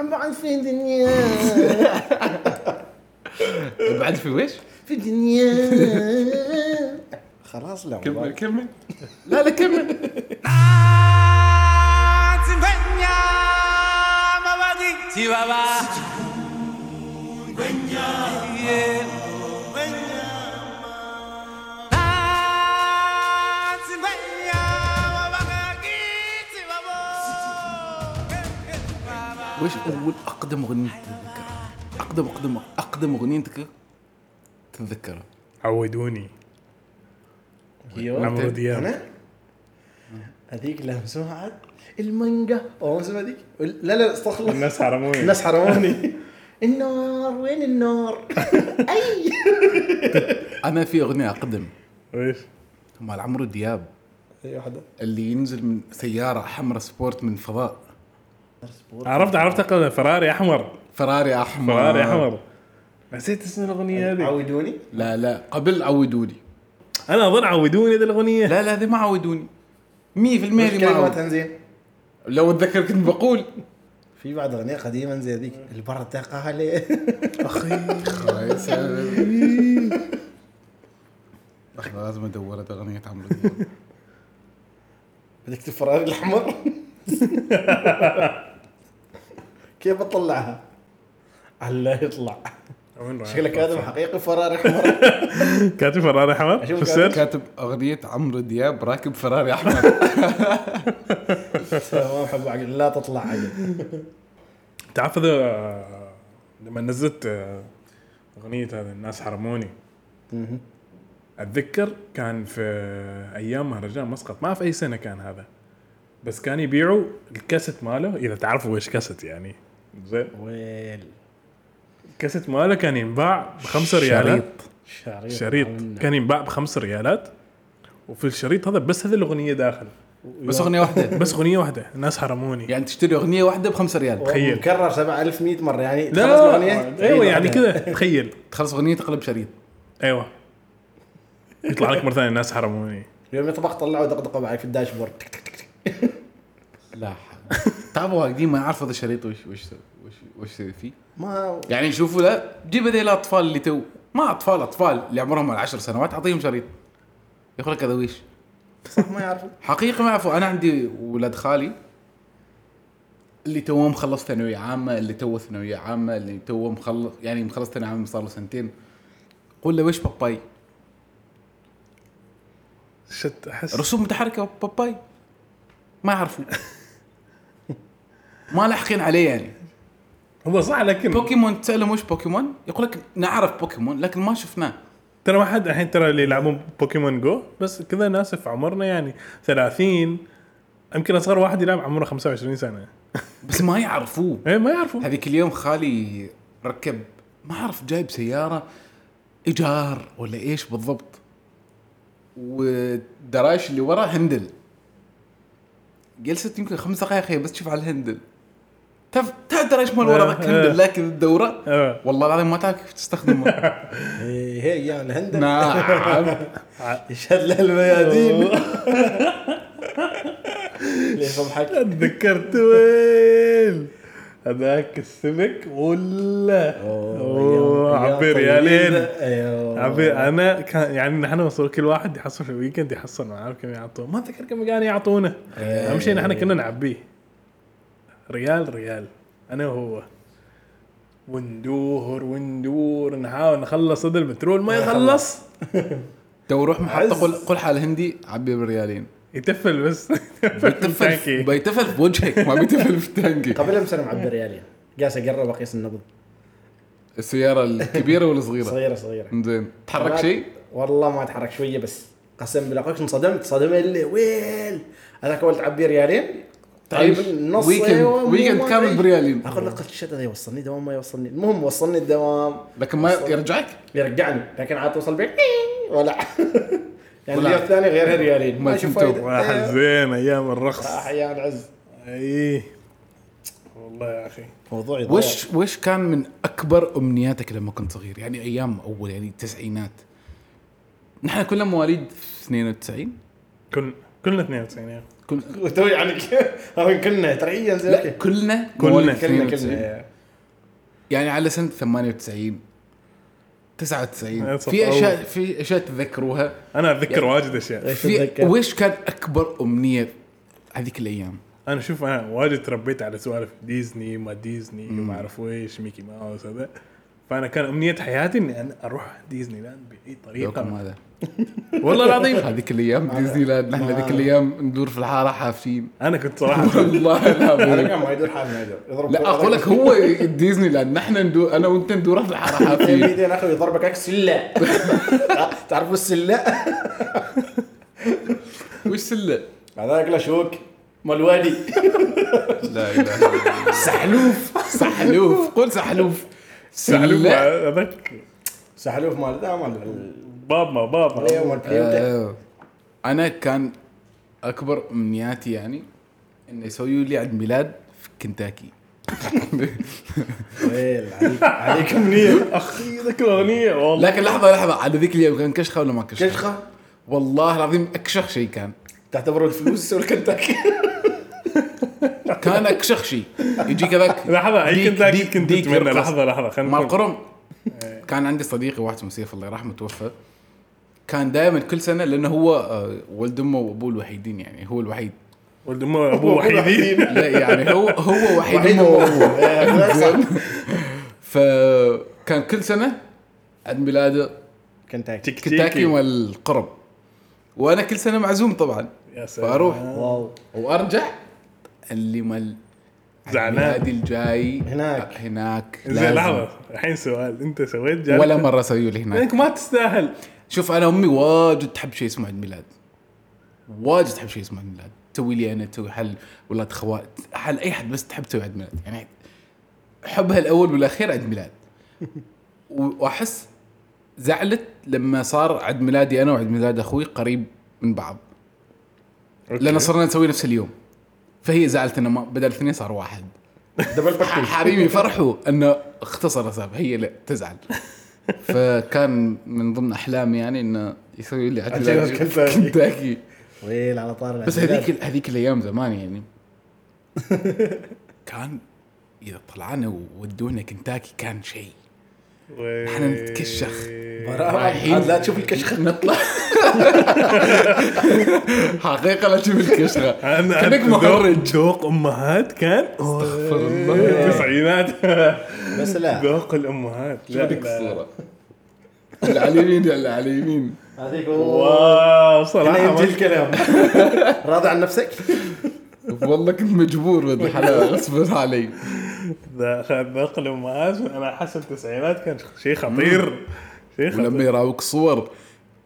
بعد في الدنيا بعد في ويش؟ في الدنيا خلاص لا كمل. كمل. لا لا كمل. وش أول أقدم أغنية تتذكرها؟ اقدم اقدم أقدم أغنية تتذكرها. عودوني. أيوه. عمرو دياب أنا؟ هذيك لها مسموعة المانجا. أو اسمها هذيك. لا لا استغفر الله. الناس حرموني. الناس حرموني. النار وين النار؟ أي. أنا في أغنية أقدم. إيش؟ مال عمرو دياب. أي واحدة. اللي ينزل من سيارة حمراء سبورت من فضاء. عرفت عرفت فراري أحمر. فراري أحمر. فراري أحمر. نسيت اسم الأغنية هذه. عودوني؟ لا لا. قبل عودوني. أنا أظن عودوني ذي الأغنية. لا لا ذي ما عودوني. 100% وش ذي ما عودوني؟ لو أتذكر كنت بقول. في بعض أغنية قديمة زي ذيك البرد عليه لحظه لازم أدور هذه أغنية عمرو دياب. بدك تفرار الأحمر؟ كيف اطلعها؟ على يطلع. وين رايح؟ شكلك آدم حقيقي فرار أحمر. كاتب فراري أحمر؟ في السيرش؟ كاتب أغنية عمرو دياب راكب فراري أحمر. ما بحب عقل. لا تطلع عقل. تعرف آه، لما نزلت آه، أغنية هذا الناس حرموني. أتذكر كان في أيام مهرجان مسقط. ما في أي سنة كان هذا. بس كان يبيعوا الكاسيت ماله إذا تعرفوا إيش كاسيت يعني. زين. ويل. الكاسيت ماله كان ينباع بخمسة ريالات. شريط. شريط. كان ينباع بخمس ريالات. وفي الشريط هذا بس هذه الأغنية داخل. بس أغنية واحدة. بس أغنية واحدة. الناس حرموني. يعني تشتري أغنية واحدة بخمسة ريال. تخيل. مكرر 7100 مرة يعني. تخلص لا الأغنية؟ أيوه يعني كذا. تخيل. تخلص أغنية تقلب شريط. أيوه. يطلع لك مرة ثانية الناس حرموني. يوم يطبخ طلعوا دقدقوا معي في الداشبورد. تك تك لا تعرفوا قاعدين ما يعرفوا هذا الشريط وش وش وش وش فيه. ما يعني شوفوا لا جيب هذيل الأطفال اللي تو ما أطفال أطفال اللي عمرهم العشر سنوات أعطيهم شريط. يقول لك هذا ويش؟ صح ما يعرفوا. حقيقة ما يعرفوا. أنا عندي ولاد خالي اللي توه مخلص ثانوية عامة اللي توه ثانوية عامة اللي توه مخلص يعني مخلص ثانوية عامة صار له سنتين. قول له وش باباي؟ شت أحس. رسوم متحركة باباي. ما يعرفوا ما لاحقين عليه يعني. هو صح لكن بوكيمون تسألهم وش بوكيمون؟ يقول لك نعرف بوكيمون لكن ما شفناه. ترى ما حد الحين ترى اللي يلعبون بوكيمون جو بس كذا ناس في عمرنا يعني. 30 يمكن اصغر واحد يلعب عمره 25 سنة. بس ما يعرفوه. إيه ما يعرفوا هذيك اليوم خالي ركب ما اعرف جايب سيارة إيجار ولا إيش بالضبط. والدرايش اللي ورا هندل. جلست يمكن خمس دقائق هي بس تشوف على الهندل. تعرف تعرف الدرايش مال ورا ذاك هندل لكن الدورة؟ آه. والله العظيم ما تعرف كيف تستخدمه. هي هي يعني الهند نعم. يشهد له الميادين. ليش اضحك؟ تذكرت وين؟ هذاك السمك ولا؟ عبي ريالين أيوه. عبي أنا كان يعني نحن وصل كل واحد يحصل في الويكند يحصل ما اعرف كم يعطوه. ما أتذكر كم كانوا يعطونا أهم شيء نحن كنا نعبيه. ريال ريال. أنا وهو. وندور وندور. نحاول نخلص هذا البترول ما يخلص. تو روح محطة. قل قل حال هندي عبي بالريالين. يتفل بس. بيتفل في- بيتفل في وجهك ما بيتفل في التانكي قبل بسنه معبي ريالين قاس أقرب أقيس النبض. السيارة الكبيرة ولا الصغيرة؟ صغيرة صغيرة. زين. تحرك شيء؟ والله ما أتحرك شوية بس قسم بالله انصدمت صدمة اللي ويل. هذاك أول تعبي ريالين. تعيش طيب النص weekend weekend كامل. بريالين. أقول لك قلت هذا يوصلني دوام ما يوصلني. المهم وصلني الدوام. لكن ما يرجعك؟ يرجعني لكن عاد توصل بيت ولا. يعني. اليوم الثاني غيرها ريالين ما واحد أيوة. زين أيام الرقص راح يا العز اي والله يا أخي موضوع يضيع. وش وش كان من أكبر أمنياتك لما كنت صغير؟ يعني أيام أول يعني التسعينات نحن كلنا مواليد في 92 كن كلنا 92 يعني كل وتو يعني كلنا ترى لا كلنا كلنا. مواليد كلنا 92. كلنا يعني على سنة 98 99 صف في أول. اشياء في أشياء تذكروها أنا اتذكر يعني- واجد أشياء في؟ وش كان أكبر أمنية هذيك الأيام؟ أنا شوف أنا واجد تربيت على سوالف ديزني ما ديزني وما أعرف ويش ميكي ماوس هذا فأنا كان أمنية حياتي إني أنا أروح ديزني لاند بأي طريقة هذا والله العظيم. هذيك الأيام ديزني لاند نحن هذيك الأيام ندور في الحارة حافين أنا كنت صراحة والله العظيم كان ما يدور حالنا ما يدور. لا أقول لك هو ديزني لاند نحن ندور أنا وأنت ندور في الحارة حافين بيدين أخوي يضربك عكس سلة. تعرفوا السلة؟ وش سلة؟ هذاك له شوك مال الوادي لا إله إلا الله. سحلوف. سحلوف قول سحلوف. سحلوف هذاك. سحلوف مال ذا مال بابا بابا أيوه مال بريوتا آه، أنا كان أكبر أمنياتي يعني إنه يسويوا لي عيد ميلاد في كنتاكي. ويل عليك عليك أمنية. أخي ذاك الأغنية والله. لكن لحظة لحظة على ذيك اليوم كان كشخة ولا ما كشخة؟ كشخة؟ والله العظيم أكشخ شيء كان. تعتبره الفلوس يسوي كنتاكي كان أكشخ شيء يجي كذاك لحظة اي ديك- كنت اتمنى يرقص. لحظة لحظة خلينا مال نقول. قرم كان عندي صديقي واحد اسمه سيف الله يرحمه توفى. كان دائما كل سنة لأنه هو آه، ولد أمه وأبوه الوحيدين يعني هو الوحيد. ولد أمه ابوه وحيدين. لا يعني هو هو وحيد أمه. وأبوه. إيه،. فكان كل سنة عيد ميلاده كنتاكي. كنتاكي تيكي. مال القرب وأنا كل سنة معزوم طبعا. يا سلام. فأروح. واو. وأرجع اللي مال زعلان. ميلادي الجاي. هناك. هناك. زين. لحظة. الحين سؤال. أنت سويت ولا مرة أسوي لي هناك. انك ما تستاهل. شوف أنا أمي واجد تحب شيء اسمه عيد ميلاد. واجد تحب شيء اسمه عيد ميلاد. تسوي لي أنا تسوي حل ولاد خوات حل أي حد بس تحب تسوي عيد ميلاد. يعني حبها الأول والأخير عيد ميلاد. وأحس زعلت لما صار عيد ميلادي أنا وعيد ميلاد أخوي قريب من بعض. okay. لأن صرنا نسوي نفس اليوم. فهي زعلت إنه بدل اثنين صار واحد. double ح- package حريمي فرحوا إنه اختصر هي لا تزعل. فكان من ضمن أحلامي يعني إنه يسوي لي ميلاد كنتاكي. كنتاكي ويل على طار بس هذيك هذيك الأيام زمان يعني. كان إذا طلعنا وودونا كنتاكي كان شيء. إحنا نتكشخ. رايحين لا تشوف الكشخة. نطلع. حقيقة لا تشوف الكشخة. أنا كأنك ذوق- ذوق أمهات كان. أستغفر. الله. التسعينات بس لا ذوق الأمهات. شوف لا. الصورة اللي على اليمين اللي على اليمين هذيك واو صراحة يمشي ما- الكلام راضي عن نفسك؟ والله كنت مجبور الحلال اصبر علي. ذا- ذوق الأمهات. أنا احس التسعينات كان شيء خطير. شيء ولما خطير. يراوك صور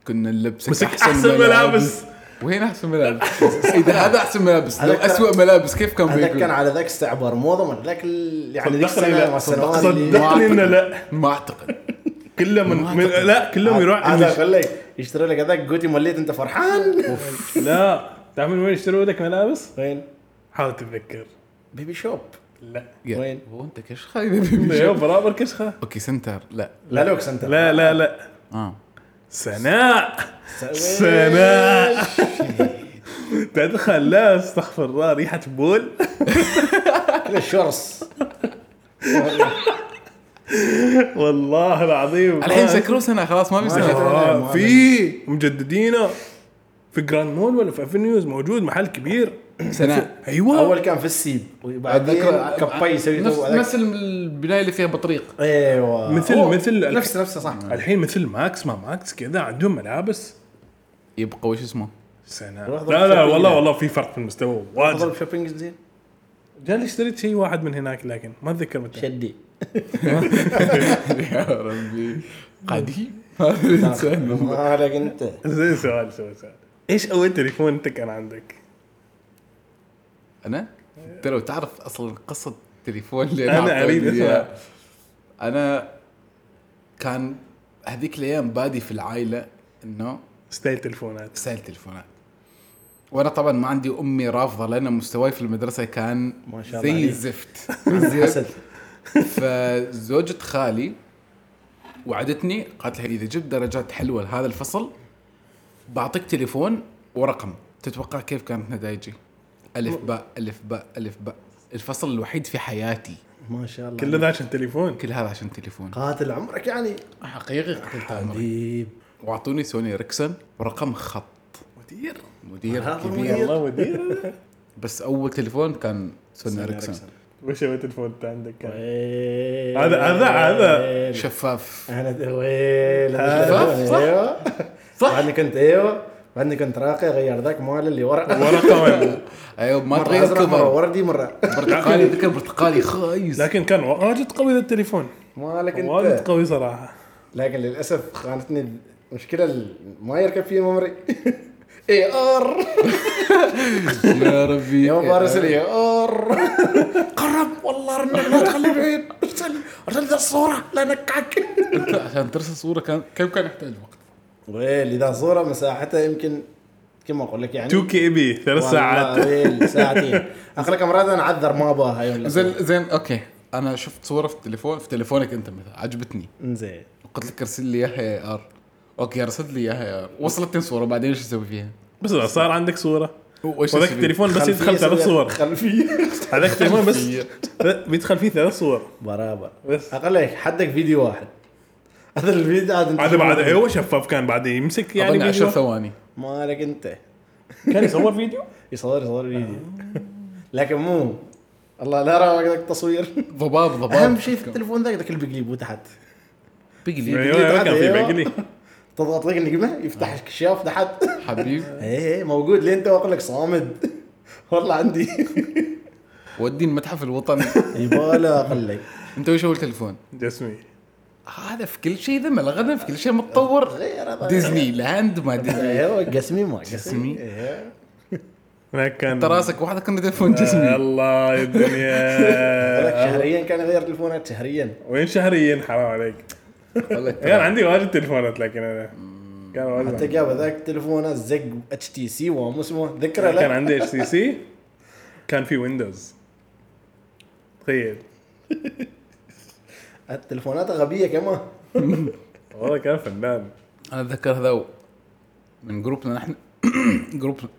كنا نلبسك أحسن ملابس. وين أحسن ملابس؟ اذا هذا أحسن ملابس. لو اسوء ملابس كيف كان هذاك كان؟ على ذاك استعبار موضه من ذاك ال- يعني ذيك صدقني السنة صدقني إنه لا. ما أعتقد. كله من, من. لا كلهم يروح هذا خليك يشتري لك هذاك. قوتي مليت أنت فرحان. لا. تعرف من وين يشتروا لك ملابس؟ وين؟ حاول تتذكر. بيبي شوب. لا. وين؟ هو أنت كش خايف يوم برابر كشخة. أوكي سنتر. لا. لا لوكس انت لا لا لا. آه. سناء. سناء. تدخل لا استغفر الله ريحة بول. الشرس والله العظيم. الحين سكروا سناء خلاص ما شفت. آه، في مجددينه في Grand Mall ولا في Avenues موجود محل كبير. سناء. أيوه. أول كان في السيب وبعدين كبي يسوي نفس. نفس البناية اللي فيها بطريق. أيوه. مثل أوه. مثل نفس نفسه صح. الحين مثل Max ما Max كذا عندهم ملابس. يبقى وش اسمه؟ ضرب لا لا والله. والله في فرق في المستوى واجد. شوبينج زين. جاني اشتريت شيء واحد من هناك لكن ما أتذكر متى. شدي. يا ربي. قديم هذا الانسان ما عليك أنت. زين سؤال سؤال سؤال. إيش اول تليفون انت كان عندك؟ أنا أنت لو تعرف أصلا قصة التليفون اللي إياه. أسمع. أنا كان هذيك الأيام بادي في العائلة إنه style تليفونات style تليفونات وأنا طبعا ما عندي أمي رافضة لأن مستواي في المدرسة كان ما شاء الله زي. الزفت فزوجة خالي وعدتني قالت لها إذا جبت درجات حلوة لهذا الفصل بعطيك تليفون ورقم تتوقع كيف كانت نتائجي؟ ألف باء ألف باء ألف باء. الفصل الوحيد في حياتي. ما شاء الله. كل ده عشان تليفون. كل هذا عشان تليفون. قاتل عمرك يعني. حقيقي قتلت عمري. واعطوني Sony Ericsson ورقم خط. مدير. مدير هذا كبير. مدير. والله مدير. بس أول تليفون كان Sony Ericsson. وش سويت الفون عندك كان؟ هذا- هذا- هذا. شفاف. أنا ويل هذا. صح. صح. بعدني كنت أيوه. بعدني كنت راقي غير ذاك مال اللي ورا. ورقه ولا- أيوه ما تغير مرة cover وردي مرة. برتقالي ذكر برتقالي خايس. لكن كان واجد قوي ذا التليفون. مالك واجد انت قوي صراحة. لكن للأسف خانتني المشكلة ال- ما يركب فيه memory IR يا ربي. يوم فارس ال IR قرب والله رنك لا تخلي بعيد. ارسل ارسل ذا الصورة لا نكعك. أنت عشان ترسل صورة كان كم كان يحتاج وقت؟ ويل اذا صورة مساحتها يمكن كم أقول لك يعني 2 KB ثلاث ساعات. ويل ساعتين. اخلك مرات أنا اعذر ما أبغاها يوم زين زين okay. أنا شفت صورة في التليفون في تليفونك أنت مثلا عجبتني. زين قلت لك ارسل لي إياها IR. okay ارسلت لي إياها IR. وصلتني صورة بعدين إيش أسوي فيها؟ بس صار عندك صورة. وذاك؟ التليفون بس خلفية يدخل ثلاث صور. خلفية. هذاك التليفون بس بيدخل فيه ثلاث صور. برابر. بس. أقول لك حدك فيديو واحد. هذا الفيديو عاد هذا بعد أيوه شفاف كان بعد يمسك يعني أظن 10 فيديو. ثواني. مالك أنت. كان يصور فيديو؟ يصور يصور فيديو. لكن مو. الله لا راوك ذاك التصوير. ضباب ضباب. أهم شيء في التليفون ذاك ذاك اللي بيقلبه تحت بيقلي أيوه أيوة، كان في. بقلي. تضغط لك النجمة يفتح الكشاف تحت حبيب. إيه موجود. لين تو أقول لك صامد؟ والله عندي. ودي المتحف الوطني. يبالا أقول لك. أنت وش أول تليفون؟ جسمي. هذا في كل شيء ذا ملغنا في كل شيء متطور. ديزني لاند ما ديزني أيوه قسمي ما قسمي. كان أنت راسك واحد كنا تليفون آه، جسمي الله يا الدنيا. شهريا كان يغير تليفونات شهريا. وين شهريا؟ حرام عليك. كان عندي واجد تليفونات لكن أنا كان حتى واجد جاب ذاك تليفونه زق اتش تي سي ومو اسمه. ذكره كان لا؟ عندي اتش سي سي كان في Windows تخيل. التليفونات غبية كمان. والله كان فنان. أنا أتذكر هذا من group نا نحن. group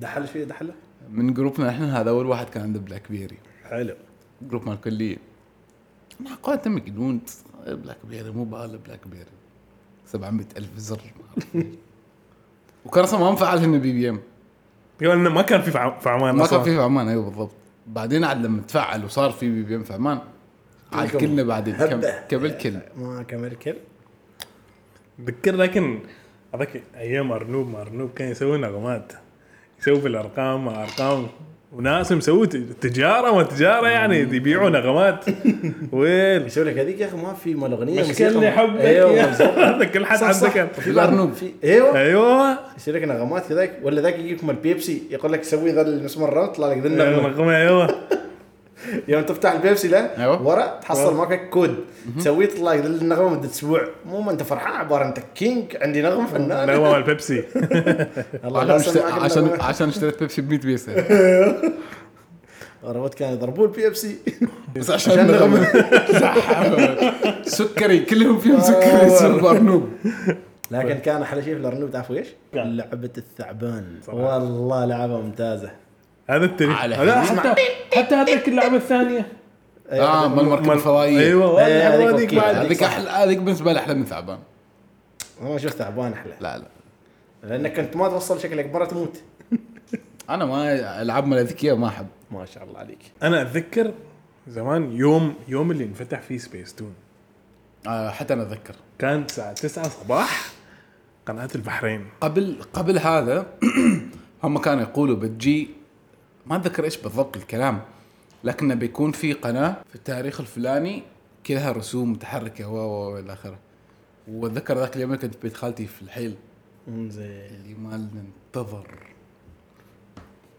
دحل شوي دحل؟ من group نا نحن هذا أول واحد كان عنده BlackBerry. حلو. group مال الكليه أنا قاعد تم يقولون BlackBerry مو بهذا BlackBerry. 700 ألف زر. وكان أصلا ما مفعل هن BBM. ما كان في في عمان ما. كان في في عمان أيوه بالضبط. بعدين عاد لما تفعل وصار في BBM في عمان عاد كلنا بعدين كم- هبة. كبل كل ما كمل كل ذكر لكن هذاك أيام أرنوب ما أرنوب كان يسوي نغمات يسوي في الأرقام مع أرقام وناس مسوي تجارة ما تجارة يعني يبيعوا نغمات ويل. يسوي لك هذيك يا أخي ما في مال أغنية مشكلني حبك أيوه كل حد كان. في. في أيوه. أيوه. يصير لك نغمات كذاك ولا ذاك يجيك مال بيبسي يقول لك سوي ذا المسمار يطلع لك ذا النغمه نغمه أيوه. يوم تفتح البيبسي له أيوة. ورا تحصل معك كود. تسويه تطلع النغمه مدة أسبوع. مو ما أنت فرحان عبارة أنت king عندي نغمة فنان نغمة مال بيبسي. الله لا عشان عشان اشتريت بيبسي ب 100 بيسه روت كانوا يضربوا البيبسي. بس عشان عشان نغمة. سكري كلهم فيهم سكري. آه. يصير أرنوب. لكن كان أحلى شيء في الأرنوب تعرفوا إيش؟ لعبة الثعبان. والله لعبة ممتازة. هذا التليفون على. حتى حتى هذيك اللعبه الثانية آه مال المركبه مال- الفضائية. أيوه هذيك هذيك. أحلى هذيك بالنسبة لي أحلى من ثعبان. أنا ما شفت ثعبان أحلى. لا لا. لأنك كنت ما توصل شكلك مره تموت. أنا ما العاب مال الذكيه ما أحب. ما شاء الله عليك. أنا أتذكر زمان يوم يوم اللي انفتح فيه سبيس تون آه حتى أنا أتذكر. كان الساعة 9 صباح قناة البحرين. قبل قبل هذا هم كانوا يقولوا بتجي ما أتذكر إيش بالضبط الكلام لكنه بيكون في قناة في التاريخ الفلاني كلها رسوم متحركة و و إلى آخره. وأتذكر ذاك اليوم كنت بيت خالتي في الحيل. زين اللي ما ننتظر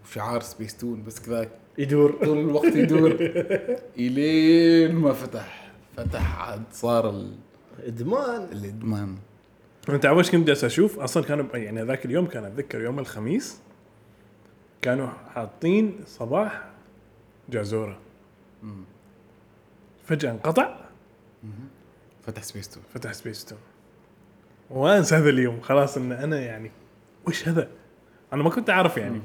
وشعار سبيستون بس كذا يدور. طول الوقت يدور. إلين ما فتح. فتح عاد صار ال- ادمان الإدمان. أنت عارف إيش كنت جالس أشوف أصلا كانوا يعني ذاك اليوم كان أتذكر يوم الخميس. كانوا حاطين صباح جازورة. فجأة انقطع. فتح سبيستون فتح سبيستون وانسى هذا اليوم. خلاص إن أنا يعني وش هذا؟ أنا ما كنت أعرف يعني.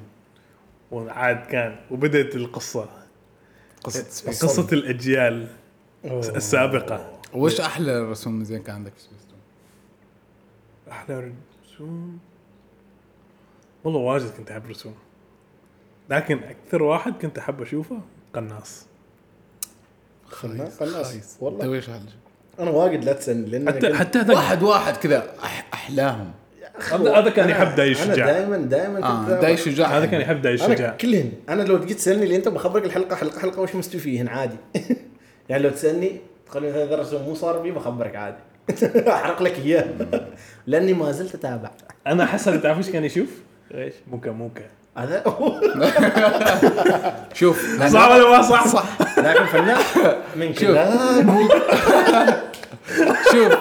وعاد كان وبدأت القصة. قصة سبيس قصة الأجيال السابقة. وش أحلى رسوم زين كان عندك في سبيستون؟ أحلى رسوم؟ والله واجد كنت أحب رسوم لكن أكثر واحد كنت أحب أشوفه قناص. خلاص والله. توي شغل أنا واجد لا تسألني لأن حتى حتى واحد واحد كذا أح احلاهم هذا كان يحب داي أنا الشجاع دائما دائما آه داي شجاع. هذا كان يحب داي أنا الشجاع كلهن. أنا لو تجي تسألني اللي أنت بخبرك الحلقة حلقه حلقة وش مستوي فيهن عادي. يعني لو تسألني تقول لي هذا الرسم مو صار بي بخبرك عادي. أحرق لك إياه. لأني ما زلت أتابع. أنا حسن تعرف إيش كان يشوف؟ إيش؟ موكا موكا. هذا شوف صح ولا ما صح؟ صح لكن فنان من شوف. كلام شوف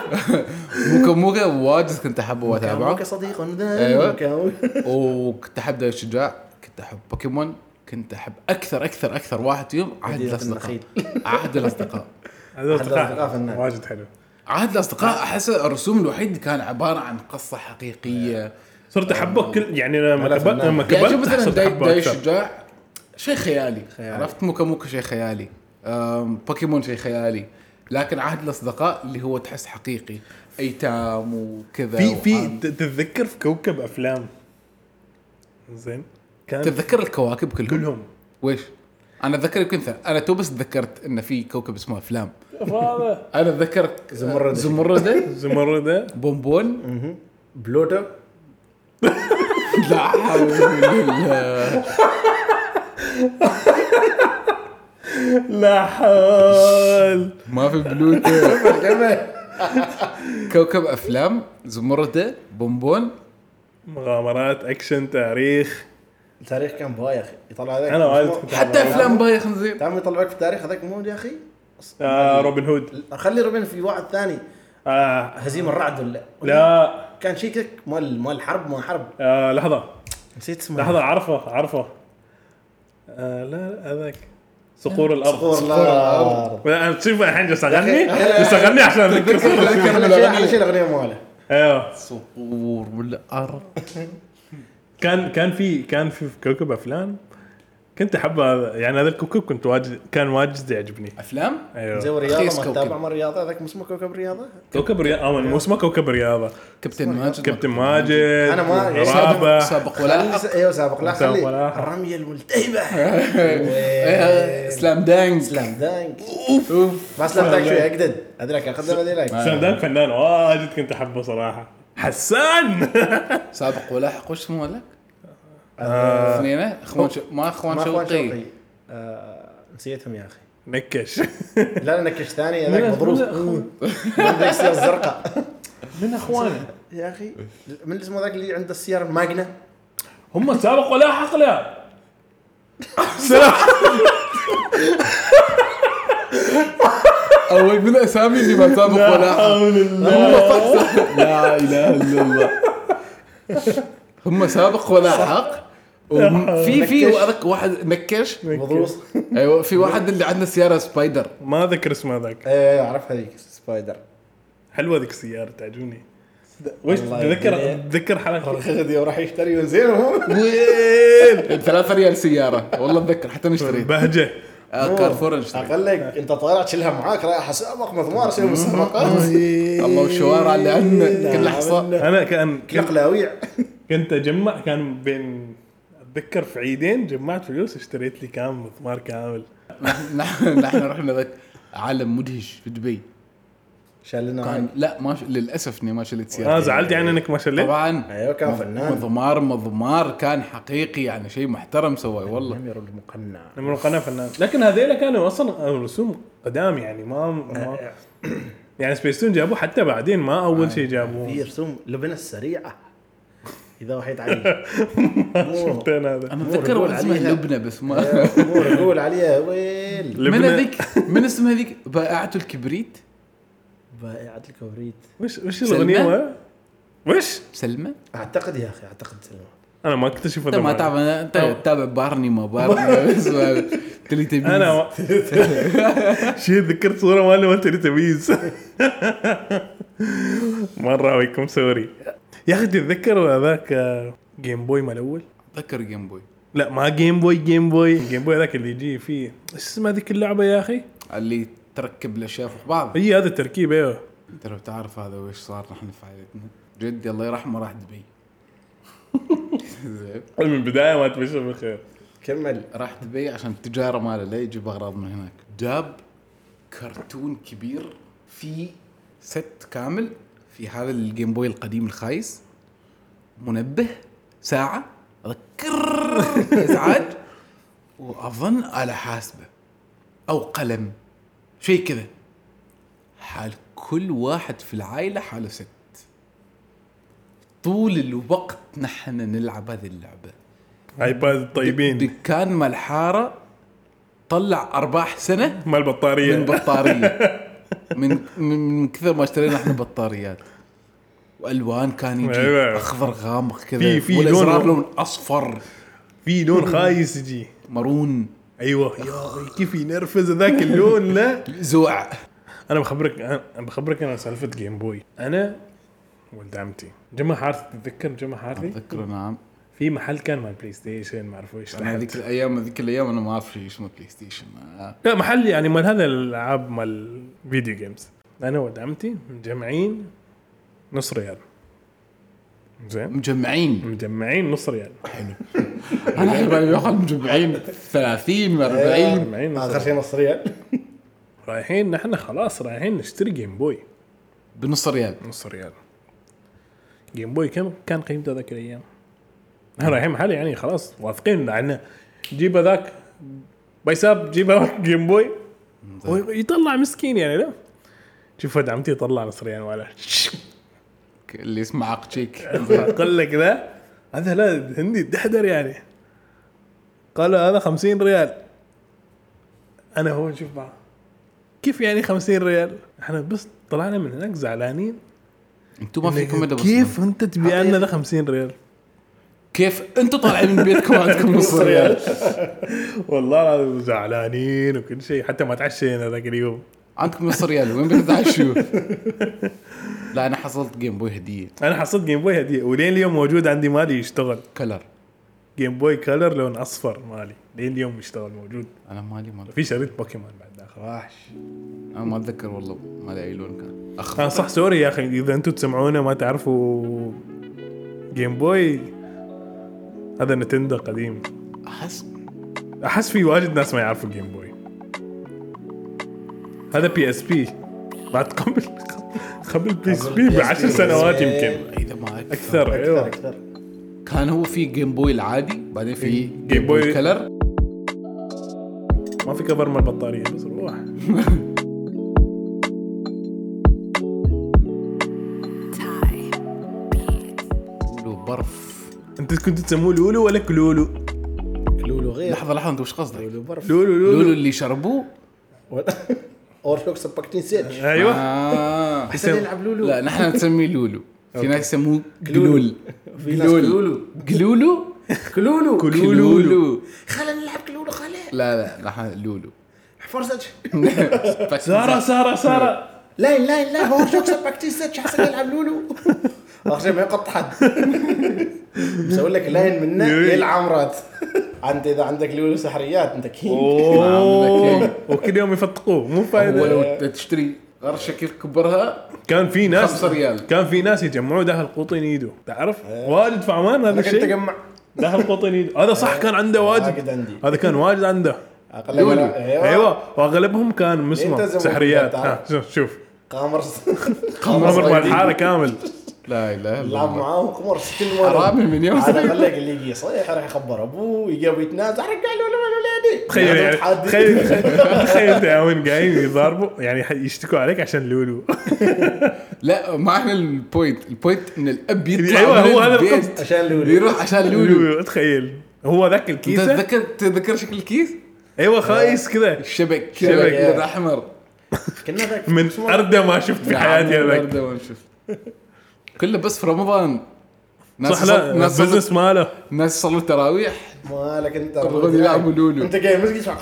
موكا موكا واجد كنت أحبه وأتابعه كان صديق. أيوة. وكنت أحب داي الشجاع كنت أحب بوكيمون كنت أحب أكثر أكثر أكثر واحد فيهم عهد الأصدقاء. عهد الأصدقاء هذا أحد الأصدقاء اصدقاء فنان. واجد حلو عهد الأصدقاء أحس الرسوم الوحيد اللي كان عبارة عن قصة حقيقية صرت احبه كل يعني لما كبرت. لما يعني شوف كبرت مثلا صرت داي, داي الشجاع شيء خيالي. خيالي. عرفت؟ موكا موكا شيء خيالي. بوكيمون شيء خيالي. لكن عهد الأصدقاء اللي هو تحس حقيقي. أيتام وكذا في في تتذكر في كوكب أفلام؟ زين. كان تتذكر الكواكب كلهم؟ كلهم. ويش؟ أنا أتذكر يمكن أنا تو بس تذكرت إن في كوكب اسمه أفلام. أنا أتذكر زمردة. زمردة زمردة بونبون. بلوتو. لا حول ولا بالله. لا حول. ما في بلوتو كوكب أفلام زمردة بونبون. مغامرات أكشن تاريخ. التاريخ كان بايخ يطلع هذاك أنا وايد حتى أفلام بايخ نزين تعرف يطلعوك في التاريخ هذاك مو يا أخي؟ آه روبن هود. خلي روبين في واحد ثاني. آه. هزيم الرعد ولا لا. كان شيء كذا مال مال حرب ما حرب. آه لحظة. نسيت اسمه. لحظة عرفه عرفه. آه لا لا، هذاك. صقور الأرض. صقور الأرض. لا، أنا تشوف الحين جالس أغني. جالس أغني عشان أذكر شيء شيء الأغنية ماله. أيوه. صقور والارض كان كان في كان في كوكب افلام كنت أحب هذا. يعني هذا الكوكب كنت واجد كان واجد يعجبني. أفلام؟ زي أيوه الرياضه رخيص ما كوكب. تتابع مال الرياضه هذاك مو اسمه كوكب الرياضه كوكب رياضة. آه مو اسمه كوكب رياضة. كابتن ماجد. كابتن ماجد أنا ما- سابق ولا؟ خلي- أيوه سابق. لا سابق خلي ولا؟ أحد. الرميه الملتهبة. إيه، سلام دانك. سلام دانك. أوف. ما سلام دانك شوي اقدد هذيك اخذنا هذيك سام دانك فنان واجد كنت أحبه صراحة. حسان! سابق ولاحق. وش اسمه لك؟ آه، اثنين اخوان شو... ما أخوان شوقي آه، نسيتهم يا أخي. نكش. لا لا نكش ثاني هذاك من- عنده السياره الزرقاء من أخوانه. يا أخي من اسمه ذاك اللي عنده السياره الماجنه هم سابق ولاحق لا سلام اول من الاسامي اللي ما سابق لا. ولاحق حول هم لا إله إلا الله. هم سابق ولاحق في في. هذاك واحد نكش مضروس. أيوه في واحد اللي عنده سيارة سبايدر. ما أذكر اسمه ذاك إيه اعرف هذيك سبايدر. حلوة ذيك السيارة تعجبني. وش؟ تذكر يهديه. تذكر حلقة. غدي وراح يشتري هو وين؟ 3 ريال سيارة. والله أتذكر حتى نشتري بهجة. آه، كارفور أقول لك أنت طالع تشيلها معاك رايح أسابق مضمار شيء مسابقات الله والشوارع اللي عندنا كل لحظة. أنا كان كل قلاويع كنت أجمع كان بين اتذكر في عيدين جمعت فلوس اشتريت لي كام مثمار كامل. نحن نحن رحنا ذاك عالم مدهش في دبي. شال لنا كان لا ما ش... للأسف إني ما شلت آه سيارتي زعلت يعني إنك ما شليت طبعا. أيوه كان فنان. مضمار مضمار كان حقيقي يعني شيء محترم سوى والله. امير المقنع من القناه فنان. لكن هذيلا كانوا أصلا رسوم قدام يعني ما, ما يعني سبيستون جابوه حتى بعدين ما أول شيء في جابوه رسوم لبنى السريعة. إذا وحيت عليه مو شفتين هذا أنا أتذكر واحد اسمه. لبنى بس ما رجول عليها ويل من هذيك من اسمها هذيك بائعة الكبريت بائعة الكبريت وش وش ما- وش؟ سلمى؟ أعتقد يا أخي أعتقد سلمى أنا ما كنت أشوف أنت هذا ما. تعرف أنت. تتابع بارني ما بارني تلي تميز أنا. شيء ذكرت صورة مالي ما تري تمييز مرة ويكم سوري يا أخي تتذكر هذاك آه، جيم بوي مال الأول أتذكر جيم بوي لا ما جيم بوي جيم بوي جيم بوي ذاك اللي يجي فيه. إيش اسمها ذيك اللعبة يا أخي؟ اللي تركب الأشياء في بعض. هي هذا التركيب إيوه. انت لو تعرف هذا وش صار؟ نحن في عائلتنا جدي الله يرحمه راح دبي زين. من البداية ما تبشر بالخير. كمل. راح دبي عشان التجارة ماله لا يجيب أغراض من هناك. جاب كرتون كبير في ست كامل في هذا الجيم بوي القديم الخايس. منبه ساعة اذكر إزعاج وأظن آلة حاسبة أو قلم شيء كذا. حال كل واحد في العائلة حاله ست. طول الوقت نحن نلعب هذه اللعبة. ايباد طيبين. دكان مال الحاره طلع أرباح سنة مال من بطاريه بطارية. من من من كثر ما اشترينا إحنا بطاريات. والوان كان يجي أيوة. أخضر غامق كذا. في- في والازرار لون- لون أصفر. في لون خايس يجي. مرون أيوه. يا كيف ينرفز ذاك اللون لا؟ زوع. أنا بخبرك أنا بخبرك أنا سالفة Game Boy أنا ولد عمتي. جمع حارثي تتذكر جمع حارثي؟ أتذكر نعم. في محل كان مال PlayStation ما أعرف إيش أنا هذيك تحت. الأيام هذيك الأيام أنا ما أعرف شيء اسمه PlayStation. لا محل يعني مال هذا الألعاب مال video games أنا ولد عمتي مجمعين نص ريال. زين؟ مجمعين؟ مجمعين نص ريال. أنا أحب بالي بياخذ مجمعين 30 40 مجمعين نص آخر ريال. شيء نص ريال. رايحين نحن خلاص رايحين نشتري Game Boy بنص ريال. نص ريال. Game Boy كم كان قيمته ذاك الأيام؟ رايحين محل يعني خلاص واثقين عنا جيب هذاك بيساب جيب Game Boy ويطلع مسكين يعني لا؟ شوف ولد عمتي يطلع نص ريال ولا؟ اللي اسمه عق تشيك قال لك ذا هذا لا هندي دحدر يعني. قال هذا 50 ريال. أنا هو نشوف بعض كيف يعني 50 ريال؟ إحنا بس طلعنا من هناك زعلانين. أنتم ما فيكم كيف أنت تبيع لنا ذا 50 ريال؟ كيف أنتم طالعين من بيتكم عندكم نص ريال والله العظيم زعلانين وكل شيء حتى ما تعشينا ذاك اليوم. عندكم نص ريال وين بتتعشوا؟ لا أنا حصلت Game Boy هدية. أنا حصلت Game Boy هدية ولين اليوم موجود عندي مالي يشتغل. Color Game Boy Color لون أصفر مالي لين اليوم يشتغل موجود. أنا مالي مال في شريط بوكيمون بعد داخل وحش. أنا ما أتذكر والله مالي أي لون كان. أخضر. صح sorry يا أخي إذا أنتم تسمعونا ما تعرفوا Game Boy هذا Nintendo قديم. أحس. أحس في واجد ناس ما يعرفوا Game Boy هذا PSP بعد قبل قبل PSP بعشر سنوات يمكن. إذا ما أكثر. أكثر أيوه. أكثر. كان هو في جيم بوي العادي بعدين في جيم جيم بوي. كلر ما في كفر مال البطارية بس روح. انت كنت تسموه لولو ولا كلولو؟ لولو غير. لحظة لحظة انت وش قصدك؟ لولو برف لولو لولو. لولو اللي شربوه؟ اور شوك سباكتين سيتش أيوه. آه. احسن يلعب لولو. لا نحن نسميه لولو. في ناس يسموه جلول. في ناس كلولو. كلولو. كلولو. خلينا نلعب كلولو خلينا. لا لا نحن لولو. فرصة سارة سارة سارة. لا لا لا هو شوك سباكتين سيتش حسن يلعب لولو. اخر شيء ما يقط حد. مسوي لك لاين منه يلعب مرات. أنت إذا عندك لولو سحريات أنت كينج. أوه. وكل يوم يفتقوه مو فايدة. لو تشتري غرشة كيف كبرها؟ كان في ناس ريال. كان في ناس يجمعوا داخل قوطين ايده تعرف؟ واجد في عمان هذا الشيء؟ أجمع. داخل قوطين ايده هذا صح كان عنده واجد هذا كان واجد عنده. لولو. من- أيوه. وأغلبهم كان مسمى سحريات. شوف شوف. قامر قمر مع الحاره كامل. لا إله إلا لعب الله. معاهم قمر ست المولد حرامي من يوم. هذا صغير. خليك اللي يجي صيح راح يخبر أبوه يجي يتنازع. رجع له ولادي تخيل يعني تخيل تخيل وين قاعدين يضاربوا. يعني يشتكوا عليك عشان لولو. لا ما إحنا ال point ال point إن الأب يطلع من هو هذا. عشان لولو. يروح عشان لولو لولو. تخيل. هو ذاك انت الكيسة؟ تتذكر تتذكر شكل الكيس؟ أيوه خايس كذا الشبك شبك، شبك يا. احمر كنا ذاك من اردى ما شفت في حياتي هذاك. هذاك كله بس في رمضان. ناس صح لا ناس ال business ماله. ناس صلوا تراويح مالك انت يبغون يلعبوا لولو. انت جاي مسك يسمع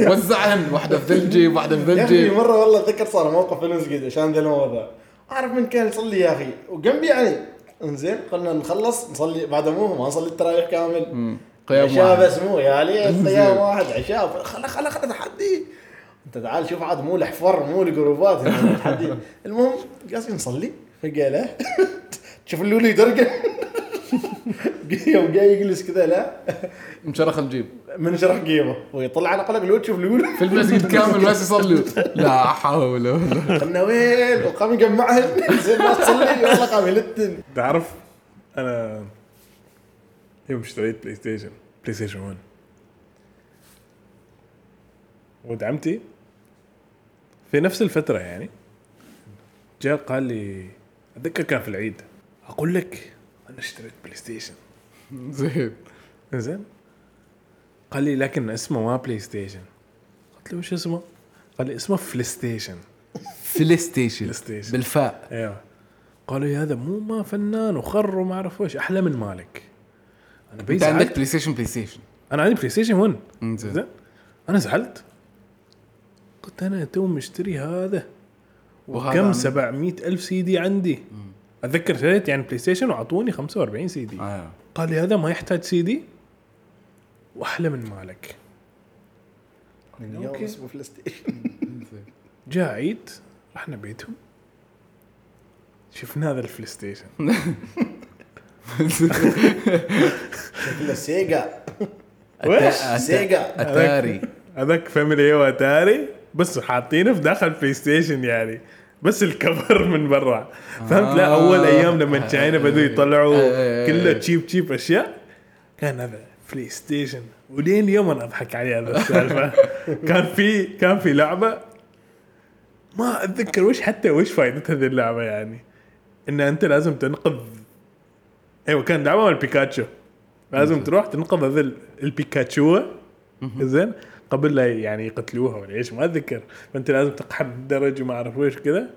وزعهن واحدة في ثلجي واحدة في ثلجي مرة والله اتذكر صار موقف فلوس كذا عشان ذا الموضوع أعرف من كان يصلي يا أخي. وجنبي يعني انزين قلنا نخلص نصلي بعد مو ما نصلي التراويح كامل. قيام عشاء واحد. بس مو يا ليت قيام واحد عشاء خلا خلا خلا تحدي. انت تعال شوف عاد مو لحفر مو لجروبات هنا تحدي المهم قاعدين نصلي فقال له تشوف اللولي يدرقه. يوم جاي يجلس كذا لا. مشرخ الجيب. من شرح جيبه. ويطلع على قلب الولد تشوف الولد في المسجد كامل ناس يصلوا لا حول ولا قلنا وين؟ وقام يجمعهن زي ما تصلي. والله قام يلتن. تعرف أنا يوم اشتريت بلاي ستيشن بلاي ستيشن 1 ولد عمتي في نفس الفترة يعني جاء قال لي أتذكر كان في العيد أقول لك أنا اشتريت PlayStation زين. زين؟ قال لي لكن اسمه ما PlayStation قلت له وش اسمه؟ قال لي اسمه فلي ستيشن PlayStation. بالفاء. أيوه. قالوا لي هذا مو ما فنان وخر وما أعرف وش أحلى من مالك. أنا أنت عندك PlayStation PlayStation أنا عندي PlayStation 1 زين. زين؟ أنا زعلت. قلت أنا تو مشتري هذا. وكم عندي. 700 ألف سي دي عندي. أتذكر شريت يعني PlayStation واعطوني 45 سي دي. آه. قال لي هذا ما يحتاج سي دي؟ وأحلى من مالك. من يوم. اسمه PlayStation جاء عيد رحنا بيتهم. شفنا هذا ال Play Station شكله Sega Sega. Atari. هذاك Family و Atari بس حاطينه في داخل PlayStation يعني. بس ال cover من برا. فهمت؟ لا أول أيام لما China بدوا يطلعوا آه. كله cheap cheap أشياء كان هذا PlayStation ولين اليوم أنا أضحك على هذا السالفة. كان في كان في لعبة ما أتذكر وش حتى وش فائده هذه اللعبة يعني. إن أنت لازم تنقذ أيوه كان لعبة مال بيكاتشو لازم تروح تنقذ هذا ال- البيكاتشو زين؟ قبل لا يعني يقتلوها ولا إيش ما أتذكر. فأنت لازم تقحم الدرج وما أعرف ويش كذا.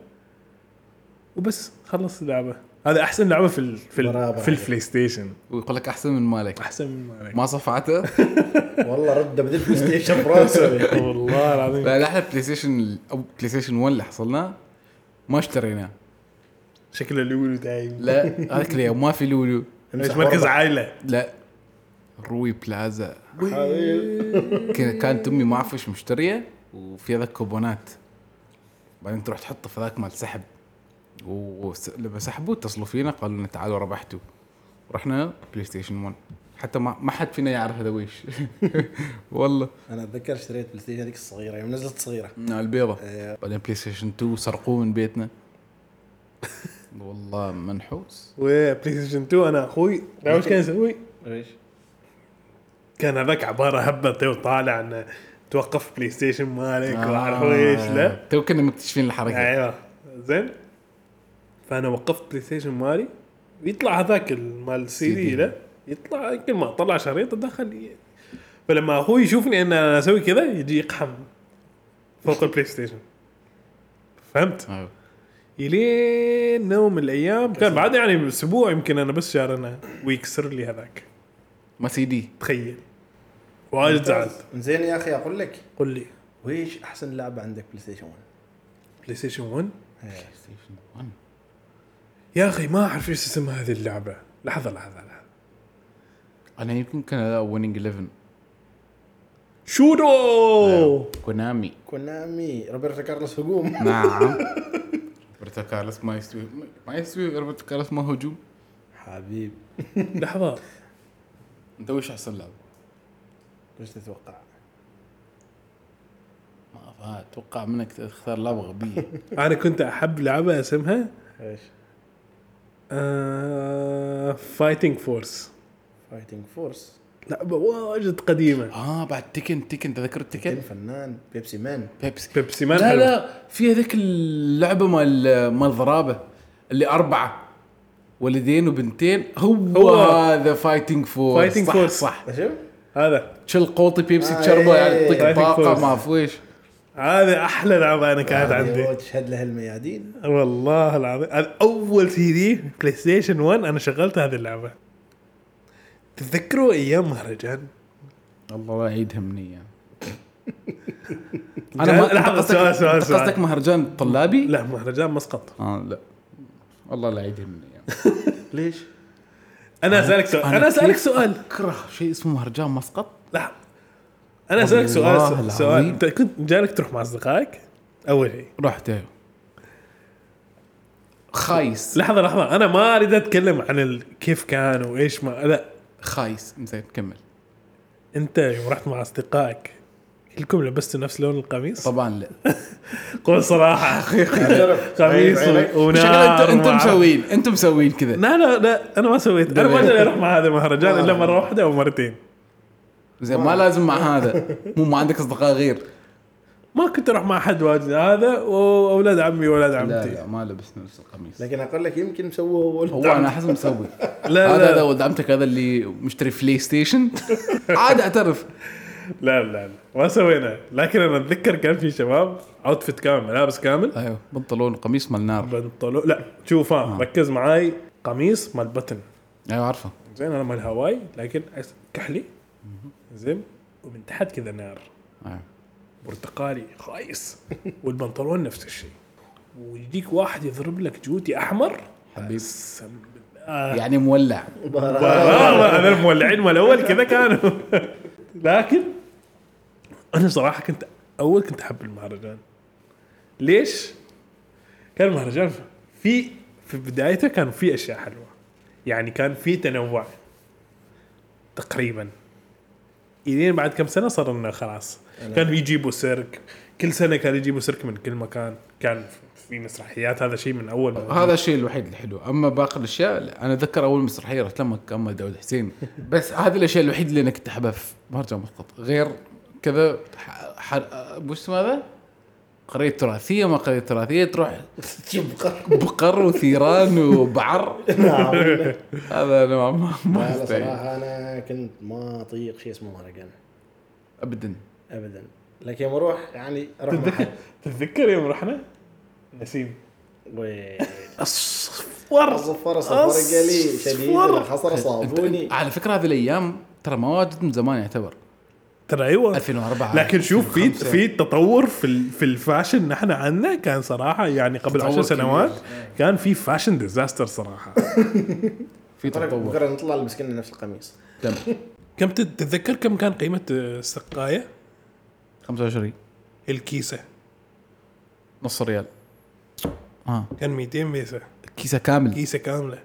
وبس خلص اللعبة. هذا أحسن لعبة في ال في ال في ال PlayStation ويقول لك أحسن من مالك. أحسن من مالك. ما صفعته؟ والله رد بدل PlayStation براسه والله العظيم. لا إحنا بلاي ستيشن أو بلاي ستيشن 1 اللي حصلناه ما اشتريناه. شكله اللي دايم. لا هذاك اليوم ما في لولو. إيش مركز عائلة. لا. روي بلازا. كان- كانت أمي ما أعرف إيش مشترية وفي هذاك كوبونات. بعدين تروح تحطه في ذاك مال سحب. ولما سحبوا اتصلوا فينا قالوا لنا تعالوا ربحتوا رحنا بلاي ستيشن 1 حتى ما ما حد فينا يعرف هذا ويش. والله. أنا أتذكر اشتريت بلاي ستيشن هذيك الصغيرة يوم نزلت صغيرة. البيضة. إيه. بعدين بلاي ستيشن 2 سرقوه من بيتنا. والله منحوس. وبلاي ستيشن 2 أنا أخوي. لا وش كان يسوي؟ إيش؟ كان هذاك عبارة هبه تو طالع إنه توقف بلاي ستيشن مالك آه. واعرف إيش لا تو كنا مكتشفين الحركة. أيوه. زين. فأنا وقفت بلاي ستيشن مالي. ويطلع هذاك مال السي دي. لا يطلع كل ما طلع شريط ادخل ي- فلما أخوي يشوفني إن أنا أسوي كذا يجي يقحم فوق البلاي ستيشن فهمت؟ يلين يوم من الأيام. كان بعد يعني أسبوع يمكن أنا بس شارنا ويكسر لي هذاك. ما سي دي. تخيل. واجد زعلت. زين يا أخي أقول لك. قل لي. ويش أحسن لعبة عندك بلاي ستيشن 1؟ بلاي ستيشن 1 إيه. ستيشن 1 يا أخي ما أعرف إيش اسم هذه اللعبة. لحظة لحظة لحظة. أنا يمكن كان Winning 11 شودو! كونامي. كونامي. روبرتو كارلوس هجوم. نعم. روبرتو كارلوس ما يستوي. ما يستوي روبرتو كارلوس ما هجوم. حبيب. لحظة. أنت وش أحسن لعبة؟ إيش تتوقع؟ ما أتوقع منك تختار لعبة غبية. أنا كنت أحب لعبة اسمها؟ إيش؟ Fighting Force Fighting Force لعبه واجد قديمة. آه بعد Tekken Tekken تذكرت Tekken فنان بيبسي مان بيبسي بيبسي مان لا حلو. لا في هذيك اللعبة مال مال ضرابة اللي أربعة ولدين وبنتين هو, هذا Fighting Force صح Force. صح. شوف هذا. شل قوطي بيبسي آه، تشربه يعني إيه. يعطيك Fighting طاقه Force. ما في ويش. هذه أحلى لعبة أنا كانت عندي. وتشهد لها الميادين. والله العظيم. هذا أول سي دي بلاي ستيشن 1 أنا شغلت هذه اللعبة. تتذكروا أيام مهرجان؟ الله لا يعيدها مني اياه لا، أنا ما قصدك سؤال- سؤال-. قصدك مهرجان طلابي؟ لا مهرجان مسقط. آه لا. والله لا يعيدها مني اياه ليش؟ أنا أسألك سؤال أنا أسألك سؤال. أكره شيء اسمه مهرجان مسقط؟ لا. أنا أسألك سؤال سؤال. انت كنت جالك تروح مع أصدقائك؟ أول شيء. رحت أيوه. خايس. لحظة لحظة. أنا ما أريد أتكلم عن ال... كيف كان وإيش ما لا. خايس. زين كمل. أنت يوم رحت مع أصدقائك كلكم لبستوا نفس لون القميص؟ طبعا لا. قول صراحة اعترف. قميص ونار انت أنتم مع- مسوين أنتم مسوين كذا. لا لا لا أنا ما سويت. أنا ما أروح مع هذا المهرجان إلا مرة واحدة أو مرتين. زين ما لازم مع هذا. مو ما عندك أصدقاء غير. ما كنت أروح مع حد واجد. هذا واولاد عمي واولاد لا عمتي. لا ما لبسنا نفس القميص. لكن أقول لك يمكن سووه ولد هو أنا احس مسوي. لا هذا هذا لا. ولد عمتك هذا اللي مشتري بلاي ستيشن عاد اعترف. لا لا لا. ما سوينا. لكن أنا أتذكر كان في شباب outfit كامل ملابس كامل. أيوه بنطلون قميص مال نار. بنطلون. لا شوف ها ركز معاي. قميص مال بطن. أيوه عارفه. زين أنا مال هواي لكن كحلي. زين ومن تحت كذا نار. أيوة. برتقالي خايس. والبنطلون نفس الشيء. ويجيك واحد يضرب لك جوتي أحمر. حبيب. بالله يعني مولع. آه، هذا المولعين الأول كذا كانوا. لكن أنا صراحة كنت أول كنت أحب المهرجان. ليش؟ كان المهرجان في في بدايته كان في أشياء حلوة. يعني كان في تنوع تقريبا. إلين بعد كم سنة صار إنه خلاص كانوا يجيبوا سيرك. كل سنة كانوا يجيبوا سيرك من كل مكان. كان في مسرحيات. هذا شيء من أول ما هذا الشيء الوحيد الحلو. أما باقي الأشياء لا. أنا أتذكر أول مسرحية رحت لما كان داود حسين. بس هذه الأشياء الوحيدة اللي أنا كنت أحبها في مهرجان مسقط غير كذا ح... ح... وش اسمه هذا؟ قرية تراثية ما قرية تراثية تروح بقر وثيران وبعر. نعم. هذا أنا ما ما. صراحة أنا كنت ما أطيق شيء اسمه مهرجان. ابدا. ابدا. لكن يوم أروح يعني أروح حد تتذكر يوم رحنا؟ نسيم أصفر. صفر صفر قليل شديد. الحصر صابوني. على فكرة هذه الأيام ترى ما واجد من زمان يعتبر. ترى أيوه. 2004 لكن شوف في 2005. في تطور في ال- في ال fashion نحن عندنا كان صراحة يعني قبل تطور عشر كبير. سنوات كان في fashion disaster صراحة. في تطور. بكرة نطلع كلنا نفس القميص. كم كم تت- تتذكر كم كان قيمة السقاية؟ 25 الكيسة. نص ريال. آه. كان 200 بيسة. كيسة كامل كيسة كاملة.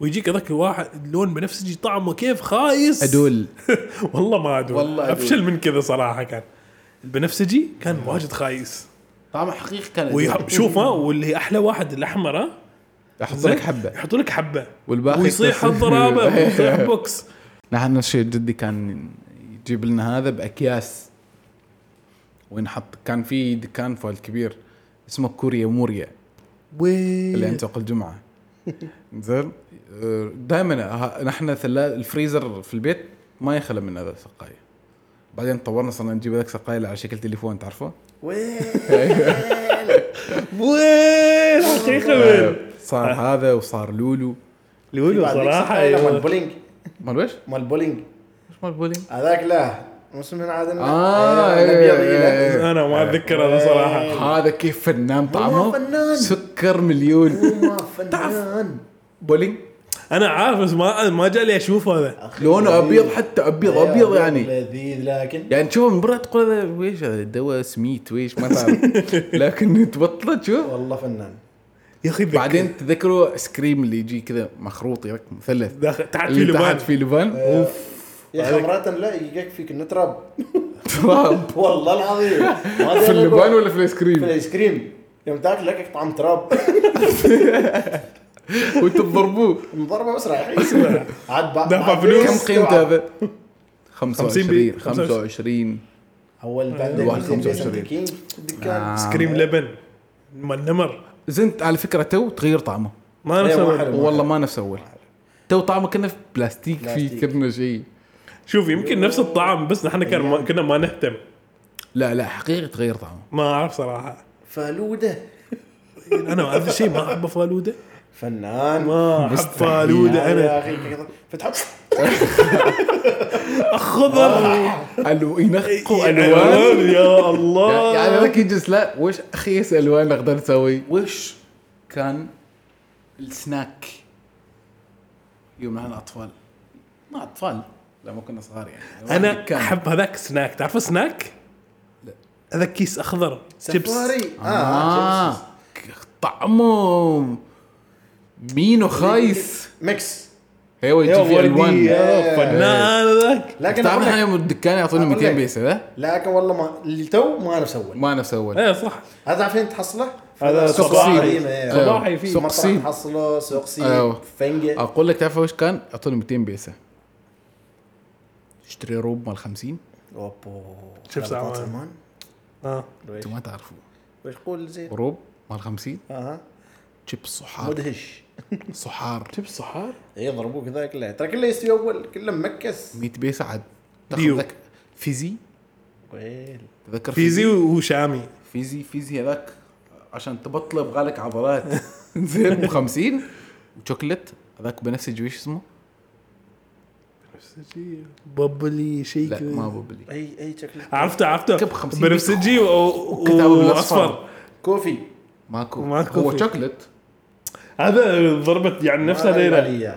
ويجيك هذاك الواحد اللون بنفسجي طعمه كيف خايس. أدول. والله ما أدول. والله أدول. أفشل من كذا صراحة كان. البنفسجي كان واجد خايس. طعمه حقيقي كان. وشوف ها واللي أحلى واحد الأحمر ها. يحط لك حبة. يحط لك حبة. والباقي ويصيح الضرابة ويصيح بوكس نحن نفس الشيء جدي كان يجيب لنا هذا بأكياس. وينحط كان في دكان فؤاد كبير اسمه كوريا موريا. اللي عند سوق الجمعة. زين؟ دائما نحن ثلاث الفريزر في البيت ما يخلى من هذا السقاية. بعدين طورنا صرنا نجيب هذاك سقايه على شكل تليفون تعرفه؟ وين وين حقيقه وين صار هذا وصار لولو. لولو صراحة مال أيوة. بولينج. مال ويش؟ مال بولينج. وش مال بولينج؟ هذاك لا. مو اسمه عاد آه، أيوة، إيه، إيه، إيه. أنا ما أتذكر هذا صراحة. هذا كيف فنان طعمه؟ فنان. سكر مليون. ما فنان. بولينج؟ أنا عارف بس ما ما جالي أشوف هذا. لونه أبيض حتى أبيض إيه، أبيض يعني. لذيذ لكن يعني تشوفه من برا تقول هذا ويش هذا؟ دواء سميت ويش؟ ما تعرف. لكن تبطله تشوف. والله فنان. يا أخي بعدين تذكروا ايس كريم اللي يجي كذا مخروط مثلث. داخل تحت في لبان. تحت في لبان. أوف. يا أخي مرات لا يكفيك إنه تراب. تراب والله العظيم. في اللبان ولا في الآيس في كريم الآيس كريم. يوم تاكل لك طعم تراب. وأنتم تضربوه مضربة بس رايحين عاد بعد دافع بعد فلوس. كم. قيمته هذا؟ 50 بي- 25 25 أول ينزل 25. بيسنت كينج في الدكان آه. كريم لبن. من نمر. زنت على فكرة تو تغير طعمه. ما نسوي حلو. والله ما نفس اول تو طعمه كنا في بلاستيك في. كنا شيء. شوف يمكن نفس الطعم بس نحن كان ما كنا ما نهتم. لا لا حقيقي تغير طعمه. ما أعرف صراحة. فالودة. أنا هذا الشيء ما أحب فالودة. فنان. ما أحب. فالودة يا أنا أخي كذا فتحط خضر ألو ينقوا ألوان. يا الله. يعني ذاك يجلس لا وش أخيس ألوان نقدر نسوي وش كان السناك يوم نحن أطفال؟ ما أطفال. لما كنا صغار يعني. أنا أحب هذاك سناك. تعرف سناك؟ لا. هذا كيس أخضر. شيبس سفاري آه, آه. آه. طعمه مينو خايس. ميكس. أيوه يجي في ولدي. الوان يا فنان ذاك لكن تعرف إحنا يوم الدكان يعطوني أقول 200 لك. بيسه ذا لكن والله ما اللي تو ما نفس أول. ما نفس أول. إيه صح. هذا فين تحصله؟ هذا سوق إيه. صباحي. فيه. سوق صين تحصله سوق سين أيوه. فنجة. أقول لك تعرف وش كان؟ يعطوني 200 بيسه اشتري روب مال 50 اوبو شوف هذا سامان. زمان. آه. أنتم ما تعرفوا ويش يقول زين؟ روب مال 50 أها. شيبس صحار. مدهش. صحار. شوف صحار؟ يضربوك ذا كله ترى كله يستوي أول كله مكس. 100 بيسه عاد. ديو. ذاك. فيزي. ويل. تذكر فيزي وشامي فيزي فيزي هذاك عشان تبطل يبغى لك عضلات. زين ب 50 وشوكلت. هذاك بنفسجي وش اسمه؟ ببلي شيء لا. ما بوبلي اي أي شكله عرفته عرفته كب 50 بنفسجي. وأصفر. كوفي. ماكو. ماكو هو. شوكلت هذا ضربت يعني نفسها أخي.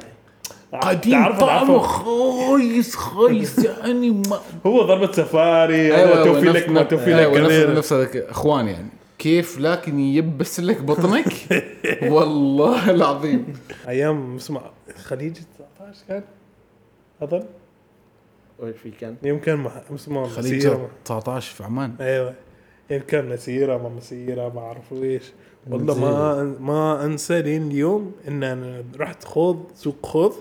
قديم طعمه. خايس خايس يعني ما هو ضربة سفاري أيوه أيوة أيوة، توفي لك ما توفي لك أيوه نفس. نفس اخوان يعني. كيف لكن يبس لك بطنك؟ والله العظيم. أيام اسمع خليج 19 كان؟ اظن ويش في كان. يمكن مح- اسمه خليج مسيرة. 19 في عمان. أيوه. يمكن مسيرة ما مسيرة ما أعرف إيش. والله ما ما أنسى لين اليوم إن أنا رحت خوض سوق خوض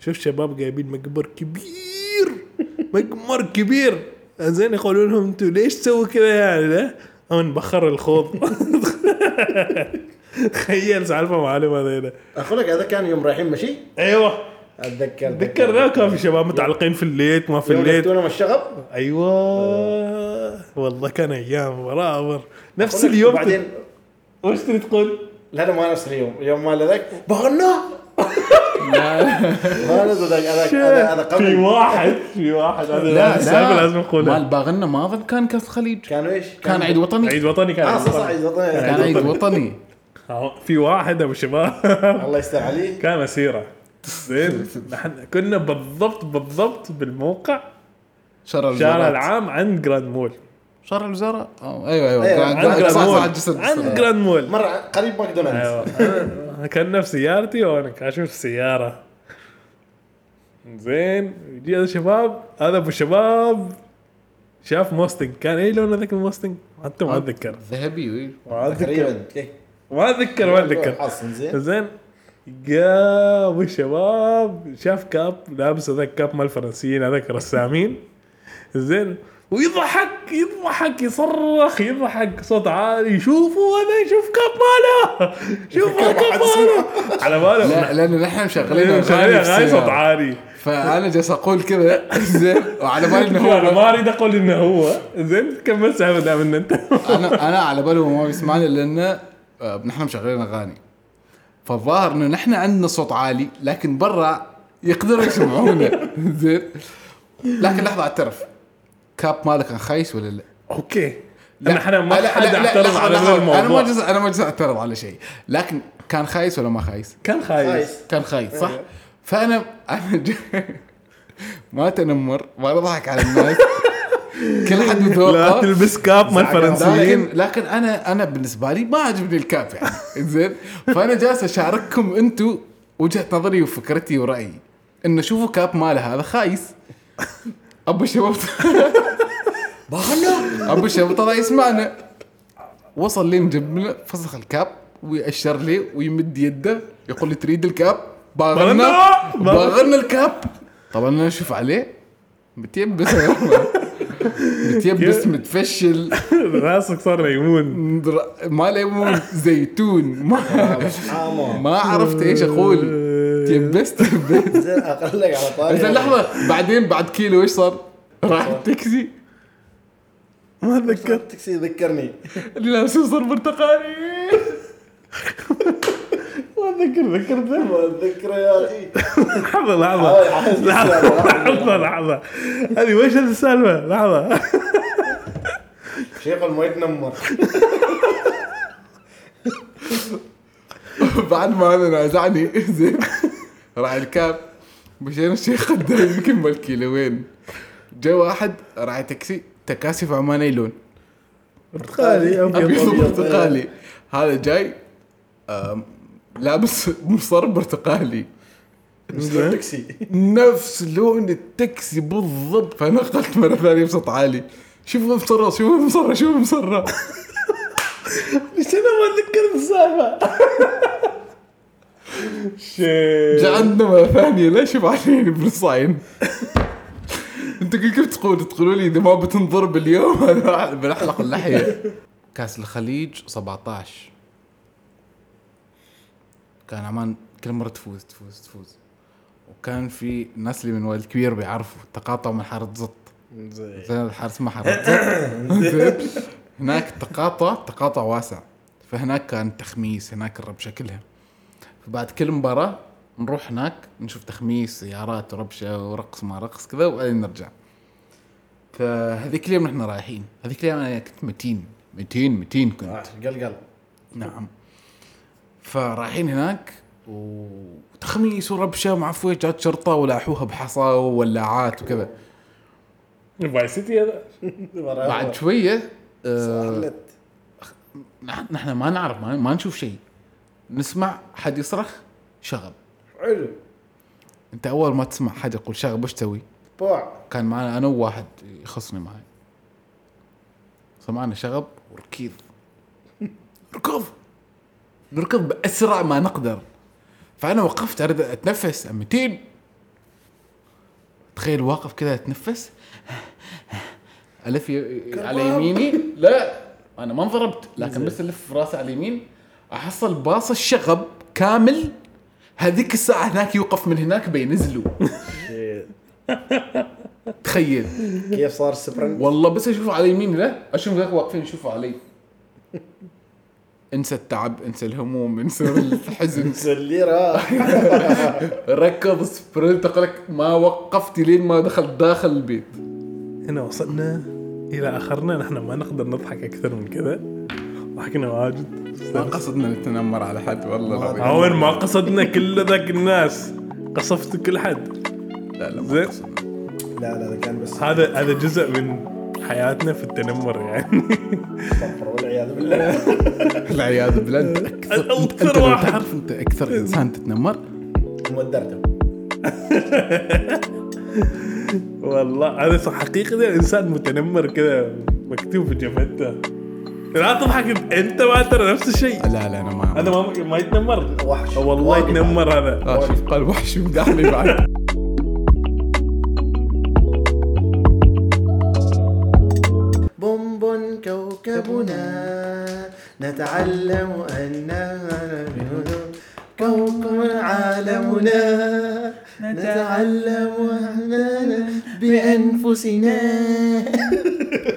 شفت شباب جايبين مقبر كبير مقمر كبير. زين يقولون لهم أنتوا ليش تسووا كذا يعني؟ أو نبخر الخوض تخيل سالفه معلومة هذيلا أقول لك هذا كان يوم رايحين مشي أيوه. أتذكر أتذكر. ذا كان في شباب متعلقين في الليت ما في يوم الليت من الشغب؟ أيوه. والله كان أيام برابر نفس اليوم بعدين. وش تريد تقول؟ لا لا ما نفس اليوم. يوم ما ذاك بغنا ما نزل ذاك هذاك هذا في واحد في واحد. هذا لا السالفه لا. لازم نقولها مال باغنا ما أظن كان كاس الخليج كان إيش؟ كان عيد وطني. عيد وطني كان آه عيد صح عيد وطني. كان عيد وطني. أهو، في واحد أبو شباب. الله يستر عليه كان مسيرة. زين. نحن كنا بالضبط بالضبط بالموقع شارع الشارع الوزارات العام عند جراند مول شارع الوزراء آه أيوه أيوه. أيوة، عند جراند مول عند. جراند مول مرة قريب ماكدونالدز. أيوه. كان في سيارتي وأنا أشوف السياره زين. يجي هذا شباب هذا أبو شباب شاف Mustang كان اي لون هذاك ال Mustang حتى ما أتذكر. ذهبي. ما أتذكر. ما أتذكر ما أتذكر. زين. زين جاء ابو شباب شاف كاب لابس هذاك كاب مال الفرنسيين هذاك رسامين. زين ويضحك يضحك يصرخ يضحك صوت عالي. شوفوا هذا شوف كاب ماله. شوفوا كاب ماله. على باله. لا لأن نحن مشغلين شغالين اغاني اغاني صوت. عالي. فأنا جالس أقول كذا زين وعلى بالي إنه أنا هو ما أريد أقول إنه هو. زين كمل سالفه دام ان أنت. أنا أنا على بالي هو ما بيسمعني لأن آه، نحن مشغلين اغاني فالظاهر إنه نحن عندنا صوت عالي لكن برا يقدروا يسمعونا. زين. لكن لحظة أعترف. cap مالك كان خايس ولا لا؟ okay. انا إحنا ما لا، حد لا، لا، أعترض على الموضوع. أنا ما جالس أنا ما جالس أعترض على شيء. لكن كان خايس ولا ما خايس؟ كان خايس. كان خايس صح؟ فانا أنا ج... ما تنمر ما نضحك على الناس. كل حد لا بذوقه تلبس كاب مال. الفرنسيين لكن لكن أنا أنا بالنسبة لي ما عجبني الكاب يعني. زين فأنا جالس أشارككم أنتم وجهة نظري وفكرتي ورأيي. إنه شوفوا كاب ماله هذا خايس. أبو الشباب أبو الشباب طلع يسمعنا. وصل لين جنبنا فسخ الكاب ويأشر لي ويمد يده. يقول لي تريد ال cap؟ باغنا. باغنا ال cap. طبعا أنا أشوف عليه. متيبس. متيبس متفشل. راسك صار ليمون. ما ليمون زيتون. ما ما عرفت إيش أقول. تيبست تيبست زين أقول لك على طاري. زين لحظة بعدين بعد كيلو إيش صار؟ راح التاكسي ما أتذكر. التاكسي ذكرني. اللي لابس يصير برتقالي. اتذكر ذكرته ما اتذكره يا أخي. لحظة لحظة. حاسس لحظة. لحظة لحظة. هذه وش السالفة؟ لحظة. شيخ ما يتنمر بعد ما هذا نازعني زين. راعي الكاب مشينا الشيخ قدام يمكن بالكيلوين جاء واحد راعي تاكسي تكاسي في عمان أي لون. برتقالي ابيض. برتقالي. هذا جاي لابس مصر برتقالي. مثل التاكسي نفس لون التاكسي بالضبط. فأنا قلت مرة ثانية بصوت عالي. شوفوا مصرة شوفوا مصرة شوفوا مصرة. ليش أنا ما أتذكر السالفه عندنا مرة ثانية. لا شوف علينا بالصاين أنتوا كل كيف تقول تقولوا لي إذا ما بتنضرب اليوم أنا بنحلق اللحية. كاس الخليج 17 كان عمان كل مرة تفوز تفوز تفوز. وكان في الناس اللي من وادي الكبير بيعرفوا تقاطع من حارة زط. زين. زين الحارة اسمها حارة زط. هناك تقاطع تقاطع واسع. فهناك كان تخميس هناك الربشة كلها فبعد كل مباراة نروح هناك نشوف تخميس سيارات وربشة ورقص ما رقص كذا وبعدين نرجع. فهذيك اليوم نحن رايحين. هذيك اليوم أنا كنت متين متين متين كنت. آه، قلقل نعم. فرايحين هناك وتخميس وربشة وما اعرف جات شرطة ولاحوها بحصى وولاعات وكذا. فاي سيتي هذا؟ بعد شوية آه سهلت نحن ما نعرف ما, ما نشوف شيء. نسمع حد يصرخ شغب حلو. أنت أول ما تسمع حد يقول شغب وش تسوي؟ كان معنا أنا وواحد يخصني معي. سمعنا شغب وركيض ركض. نركض بأسرع ما نقدر. فأنا وقفت أريد أتنفس 200 تخيل واقف كذا أتنفس. ألف على يميني؟ لا أنا ما انضربت لكن بس ألف راسي على اليمين. أحصل باص الشغب كامل. هذيك الساعة هناك يوقف من هناك بينزلوا. تخيل. كيف صار ال sprint؟ والله بس أشوفه على يميني ذا أشوف ذاك واقفين يشوفوا علي. انسى التعب انسى الهموم انسى الحزن. سليرة ركض سبرنت أقول لك ما وقفت لين ما دخلت داخل البيت. هنا وصلنا إلى آخرنا. نحن ما نقدر نضحك أكثر من كذا. ضحكنا واجد. ما قصدنا نتنمر على حد والله العظيم. عون ما قصدنا كل ذاك الناس قصفت كل حد. لا لا ما زين. قصدنا. لا لا كان بس هذا هذا جزء من حياتنا في التنمر يعني. والعياذ بالله. العياذ بالله. أنت أكثر أنت, أكثر انت لو واحد. تعرف أنت أكثر إنسان تتنمر. مودرته والله هذا صح. حقيقة ده إنسان متنمر كذا مكتوب في جبهته. لا تضحك أنت ما ترى نفس الشيء. لا لا أنا ما هذا ما ما يتنمر. وحش. والله يتنمر هذا. آه شوف قال وحش يمدحني بعد. كوكبنا نتعلم أننا كوكب عالمنا نتعلم أننا بأنفسنا.